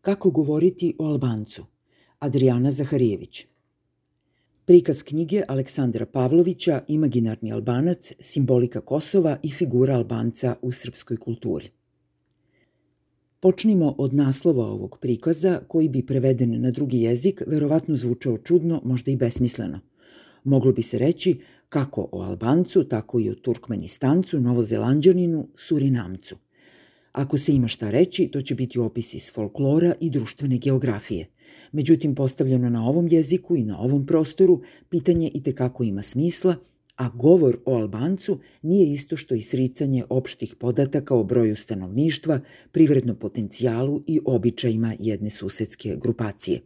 Kako govoriti o Albancu? Adriana Zaharijević. Prikaz knjige Aleksandra Pavlovića Imaginarni Albanac, simbolika Kosova i figura Albanca u srpskoj kulturi. Počnimo od naslova ovog prikaza, koji bi preveden na drugi jezik verovatno zvučao čudno, možda i besmisleno. Moglo bi se reći kako o Albancu, tako i o Turkmenistancu, Novozelanđaninu, Surinamcu – Ako se ima šta reći, to će biti opis iz folklora i društvene geografije. Međutim, postavljeno na ovom jeziku i na ovom prostoru, pitanje i tekako ima smisla, a govor o Albancu nije isto što i sricanje opštih podataka o broju stanovništva, privrednom potencijalu i običajima jedne susedske grupacije.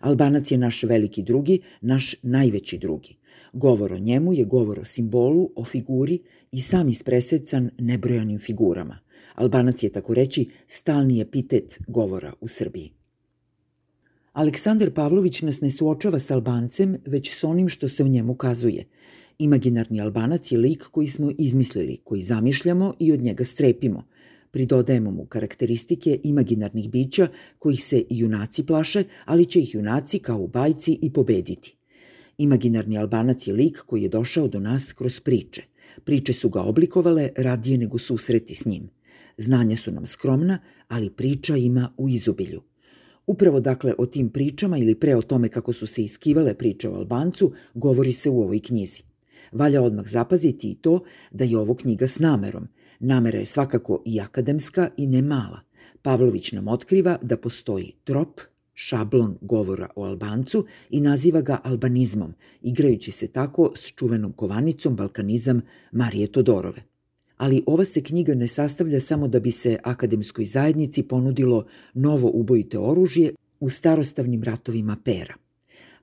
Albanac je naš veliki drugi, naš najveći drugi. Govor o njemu je govor o simbolu, o figuri i sam ispresecan nebrojanim figurama – Albanac je tako reći stalni epitet govora u Srbiji. Aleksandar Pavlović nas ne suočava s Albancem, već s onim što se u njemu kazuje. Imaginarni Albanac je lik koji smo izmislili, koji zamišljamo i od njega strepimo. Pridodajemo mu karakteristike imaginarnih bića kojih se i junaci plaše, ali će ih junaci kao u bajci i pobediti. Imaginarni Albanac je lik koji je došao do nas kroz priče. Priče su ga oblikovale radije nego susreti s njim – Znanja su nam skromna, ali priča ima u izobilju. Upravo dakle o tim pričama ili pre o tome kako su se iskivale priče o Albancu govori se u ovoj knjizi. Valja odmah zapaziti i to da je ovo knjiga s namerom. Namera je svakako i akademska i ne mala. Pavlović nam otkriva da postoji trop, šablon govora o Albancu i naziva ga albanizmom, igrajući se tako s čuvenom kovanicom balkanizam Marije Todorove ali ova se knjiga ne sastavlja samo da bi se akademskoj zajednici ponudilo novo ubojite oružje u starostavnim ratovima pera.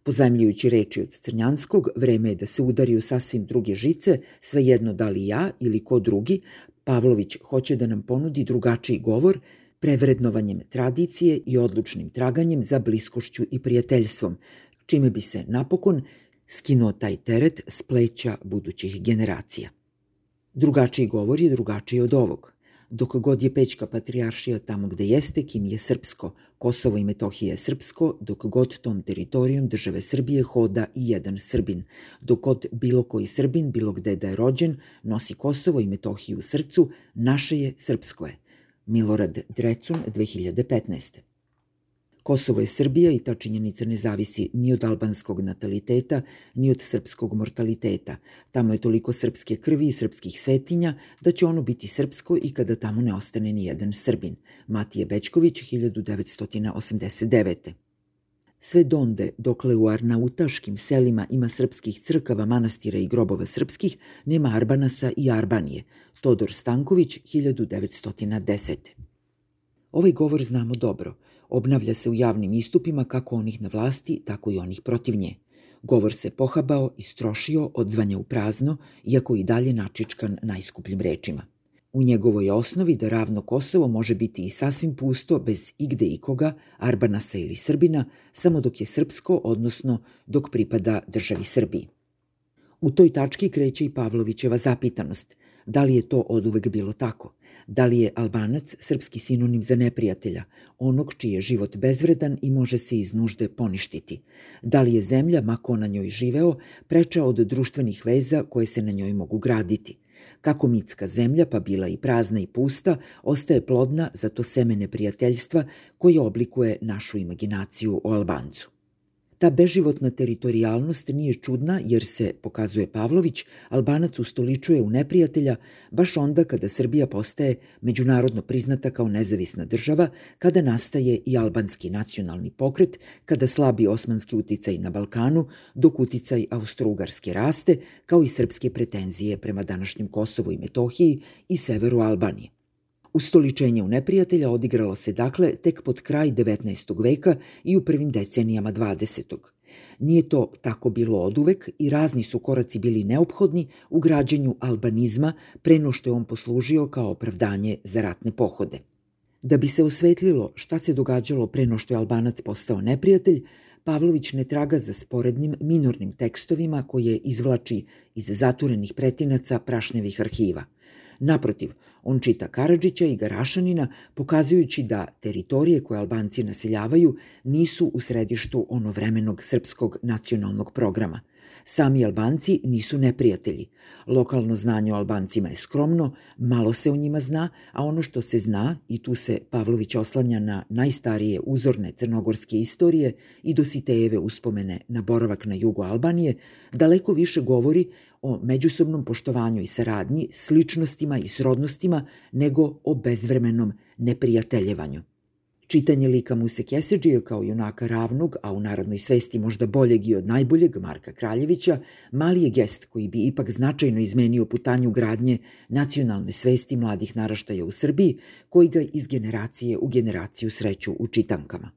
Pozajemljujući reči od Crnjanskog, vreme je da se udari u sasvim druge žice, svejedno da li ja ili ko drugi, Pavlović hoće da nam ponudi drugačiji govor, prevrednovanjem tradicije i odlučnim traganjem za bliskošću i prijateljstvom, čime bi se napokon skinuo taj teret s pleća budućih generacija. Drugačiji govor je drugačiji od ovog. Dok god je Pećka patrijaršija tamo gde jeste, kim je srpsko, Kosovo i Metohija je srpsko, dok god tom teritorijom države Srbije hoda i jedan Srbin. Dok god bilo koji Srbin, bilo gde da je rođen, nosi Kosovo i Metohiju u srcu, naše je srpsko je. Milorad Drecun, 2015. Kosovo je Srbija i ta činjenica ne zavisi ni od albanskog nataliteta, ni od srpskog mortaliteta. Tamo je toliko srpske krvi i srpskih svetinja da će ono biti srpsko i kada tamo ne ostane ni jedan Srbin. Matije Bečković, 1989. Sve donde, dokle u arnautaškim selima ima srpskih crkava, manastira i grobova srpskih, nema Arbanasa i Arbanije. Todor Stanković, 1910. Ovaj govor znamo dobro – Obnavlja se u javnim istupima kako onih na vlasti, tako i onih protiv nje. Govor se pohabao, istrošio, odzvanja u prazno, iako i dalje načičkan najskupljim rečima. U njegovoj osnovi da ravno Kosovo može biti i sasvim pusto, bez igde ikoga, Arbanasa ili Srbina, samo dok je srpsko, odnosno dok pripada državi Srbiji. U toj tački kreće i Pavlovićeva zapitanost. Da li je to od uvek bilo tako? Da li je Albanac srpski sinonim za neprijatelja, onog čiji je život bezvredan i može se iz nužde poništiti? Da li je zemlja, mako na njoj živeo, preča od društvenih veza koje se na njoj mogu graditi? Kako mitska zemlja, pa bila i prazna i pusta, ostaje plodna za to seme neprijateljstva koje oblikuje našu imaginaciju o Albancu. Ta beživotna teritorijalnost nije čudna jer se, pokazuje Pavlović, Albanac ustoličuje u neprijatelja baš onda kada Srbija postaje međunarodno priznata kao nezavisna država, kada nastaje i albanski nacionalni pokret, kada slabi osmanski uticaj na Balkanu, dok uticaj Austro-Ugarske raste, kao i srpske pretenzije prema današnjem Kosovu i Metohiji i severu Albanije. Ustoličenje u neprijatelja odigralo se dakle tek pod kraj 19. veka i u prvim decenijama 20. Nije to tako bilo oduvek i razni su koraci bili neophodni u građenju albanizma preno što je on poslužio kao opravdanje za ratne pohode. Da bi se osvetlilo šta se događalo preno što je Albanac postao neprijatelj, Pavlović ne traga za sporednim minornim tekstovima koje izvlači iz zaturenih pretinaca prašnjevih arhiva – Naprotiv, On čita Karadžića i Garašanina, pokazujući da teritorije koje Albanci naseljavaju nisu u središtu onovremenog srpskog nacionalnog programa. Sami Albanci nisu neprijatelji. Lokalno znanje o Albancima je skromno, malo se o njima zna, a ono što se zna, i tu se Pavlović oslanja na najstarije uzorne crnogorske istorije i Dositejeve uspomene na boravak na jugu Albanije, daleko više govori o međusobnom poštovanju i saradnji, sličnostima i srodnostima, nego o bezvremenom neprijateljevanju. Čitanje lika Muse Keseđije kao junaka ravnog, a u narodnoj svesti možda boljeg i od najboljeg Marka Kraljevića, mali je gest koji bi ipak značajno izmenio putanju gradnje nacionalne svesti mladih naraštaja u Srbiji, koji ga iz generacije u generaciju sreću u čitankama.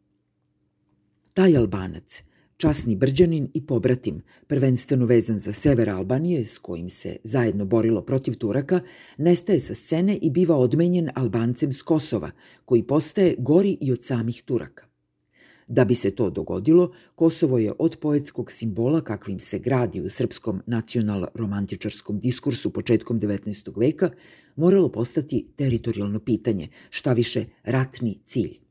Taj Albanac – časni brđanin i pobratim, prvenstveno vezan za sever Albanije, s kojim se zajedno borilo protiv Turaka, nestaje sa scene i biva odmenjen Albancem s Kosova, koji postaje gori i od samih Turaka. Da bi se to dogodilo, Kosovo je od poetskog simbola kakvim se gradi u srpskom nacional-romantičarskom diskursu početkom 19. veka moralo postati teritorijalno pitanje, šta više ratni cilj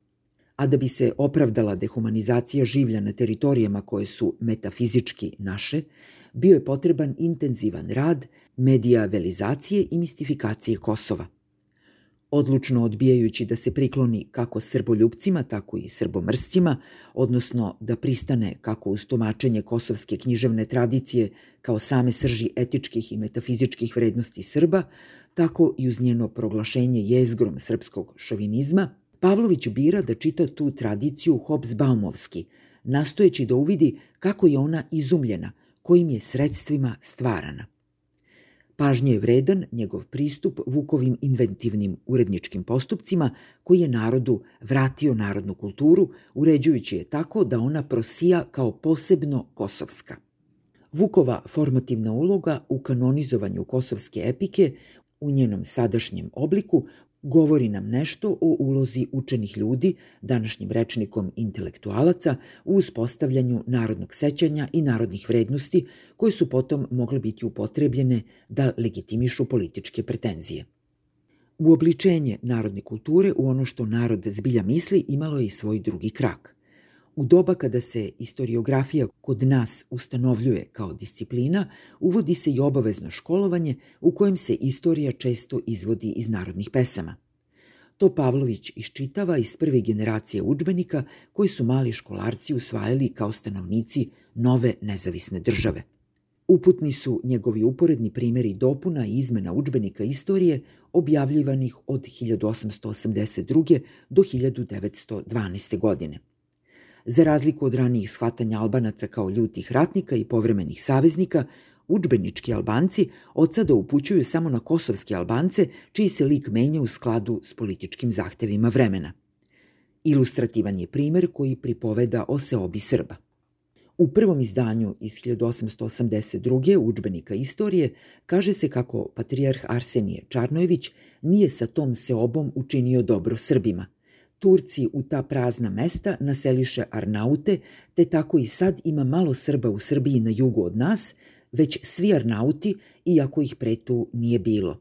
a da bi se opravdala dehumanizacija življa na teritorijama koje su metafizički naše, bio je potreban intenzivan rad medijavelizacije i mistifikacije Kosova. Odlučno odbijajući da se prikloni kako srboljubcima, tako i srbomrscima, odnosno da pristane kako uz tumačenje kosovske književne tradicije kao same srži etičkih i metafizičkih vrednosti Srba, tako i uz njeno proglašenje jezgrom srpskog šovinizma – Pavlović bira da čita tu tradiciju Hobsbaumovski, nastojeći da uvidi kako je ona izumljena, kojim je sredstvima stvarana. Pažnje je vredan njegov pristup Vukovim inventivnim uredničkim postupcima koji je narodu vratio narodnu kulturu, uređujući je tako da ona prosija kao posebno kosovska. Vukova formativna uloga u kanonizovanju kosovske epike u njenom sadašnjem obliku govori nam nešto o ulozi učenih ljudi, današnjim rečnikom intelektualaca, u uspostavljanju narodnog sećanja i narodnih vrednosti koje su potom mogle biti upotrebljene da legitimišu političke pretenzije. Uobličenje narodne kulture u ono što narod zbilja misli imalo je i svoj drugi krak – U doba kada se istoriografija kod nas ustanovljuje kao disciplina, uvodi se i obavezno školovanje u kojem se istorija često izvodi iz narodnih pesama. To Pavlović iščitava iz prve generacije učbenika koji su mali školarci usvajali kao stanovnici nove nezavisne države. Uputni su njegovi uporedni primjeri dopuna i izmena učbenika istorije objavljivanih od 1882. do 1912. godine. Za razliku od ranijih shvatanja Albanaca kao ljutih ratnika i povremenih saveznika, učbenički Albanci od sada upućuju samo na kosovske Albance, čiji se lik menja u skladu s političkim zahtevima vremena. Ilustrativan je primer koji pripoveda o seobi Srba. U prvom izdanju iz 1882. učbenika istorije kaže se kako patrijarh Arsenije Čarnojević nije sa tom seobom učinio dobro Srbima – Turci u ta prazna mesta naseliše Arnaute, te tako i sad ima malo Srba u Srbiji na jugu od nas, već svi Arnauti, iako ih pre tu nije bilo.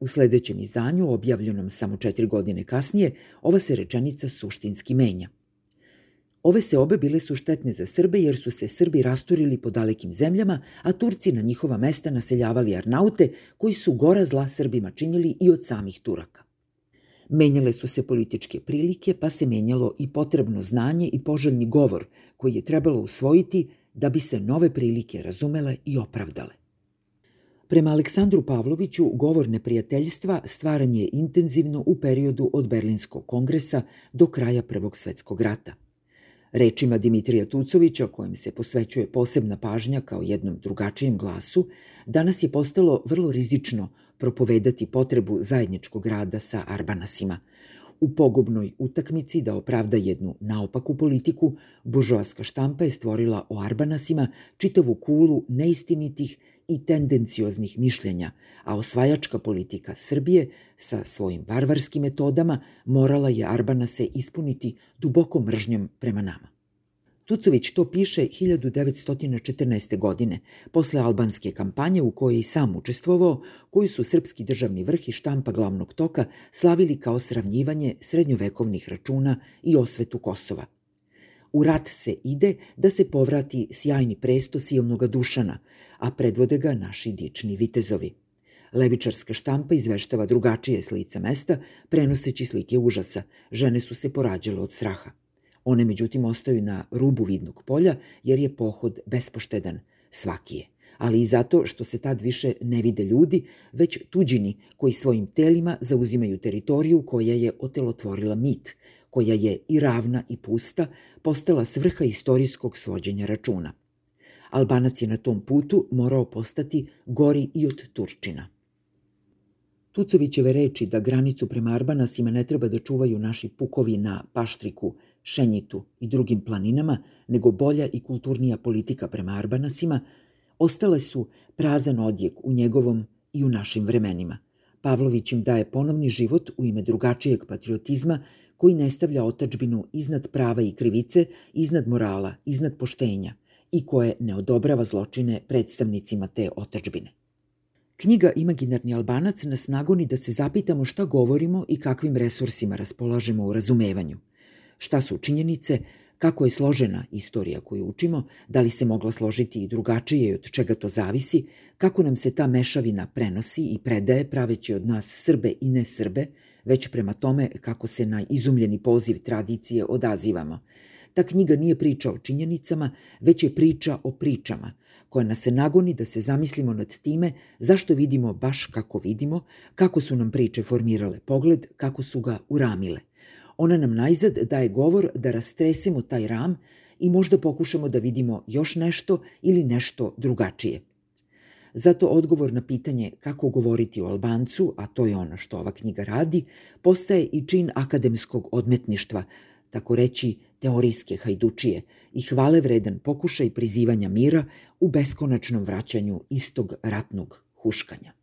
U sledećem izdanju, objavljenom samo četiri godine kasnije, ova se rečenica suštinski menja. Ove se obe bile su štetne za Srbe jer su se Srbi rasturili po dalekim zemljama, a Turci na njihova mesta naseljavali Arnaute koji su gora zla Srbima činili i od samih Turaka. Menjale su se političke prilike, pa se menjalo i potrebno znanje i poželjni govor koji je trebalo usvojiti da bi se nove prilike razumele i opravdale. Prema Aleksandru Pavloviću, govor neprijateljstva stvaran je intenzivno u periodu od Berlinskog kongresa do kraja Prvog svetskog rata. Rečima Dimitrija Tucovića, kojim se posvećuje posebna pažnja kao jednom drugačijem glasu, danas je postalo vrlo rizično propovedati potrebu zajedničkog rada sa Arbanasima. U pogubnoj utakmici da opravda jednu naopaku politiku, buržoaska štampa je stvorila o Arbanasima čitavu kulu neistinitih i tendencioznih mišljenja, a osvajačka politika Srbije sa svojim varvarskim metodama morala je Arbanase ispuniti dubokom mržnjom prema nama. Tucović to piše 1914. godine, posle albanske kampanje u kojoj i sam učestvovao, koju su srpski državni vrh i štampa glavnog toka slavili kao sravnjivanje srednjovekovnih računa i osvetu Kosova. U rat se ide da se povrati sjajni presto silnoga Dušana, a predvode ga naši dični vitezovi. Levičarska štampa izveštava drugačije s mesta, prenoseći slike užasa. Žene su se porađale od straha. One međutim ostaju na rubu vidnog polja jer je pohod bespoštedan, svaki je. Ali i zato što se tad više ne vide ljudi, već tuđini koji svojim telima zauzimaju teritoriju koja je otelotvorila mit, koja je i ravna i pusta, postala svrha istorijskog svođenja računa. Albanac je na tom putu morao postati gori i od Turčina. Tucovićeve reči da granicu prema Arbanasima ne treba da čuvaju naši pukovi na Paštriku, Šenjitu i drugim planinama, nego bolja i kulturnija politika prema Arbanasima, ostale su prazan odjek u njegovom i u našim vremenima. Pavlović im daje ponovni život u ime drugačijeg patriotizma koji ne stavlja otačbinu iznad prava i krivice, iznad morala, iznad poštenja i koje ne odobrava zločine predstavnicima te otačbine. Knjiga Imaginarni albanac nas nagoni da se zapitamo šta govorimo i kakvim resursima raspolažemo u razumevanju. Šta su činjenice, kako je složena istorija koju učimo, da li se mogla složiti i drugačije i od čega to zavisi, kako nam se ta mešavina prenosi i predaje praveći od nas Srbe i ne Srbe, već prema tome kako se na izumljeni poziv tradicije odazivamo. Ta knjiga nije priča o činjenicama, već je priča o pričama, koja nas se nagoni da se zamislimo nad time zašto vidimo baš kako vidimo, kako su nam priče formirale pogled, kako su ga uramile. Ona nam najzad daje govor da rastresimo taj ram i možda pokušamo da vidimo još nešto ili nešto drugačije. Zato odgovor na pitanje kako govoriti o Albancu, a to je ono što ova knjiga radi, postaje i čin akademskog odmetništva, tako reći teorijske hajdučije i hvale vredan pokušaj prizivanja mira u beskonačnom vraćanju istog ratnog huškanja.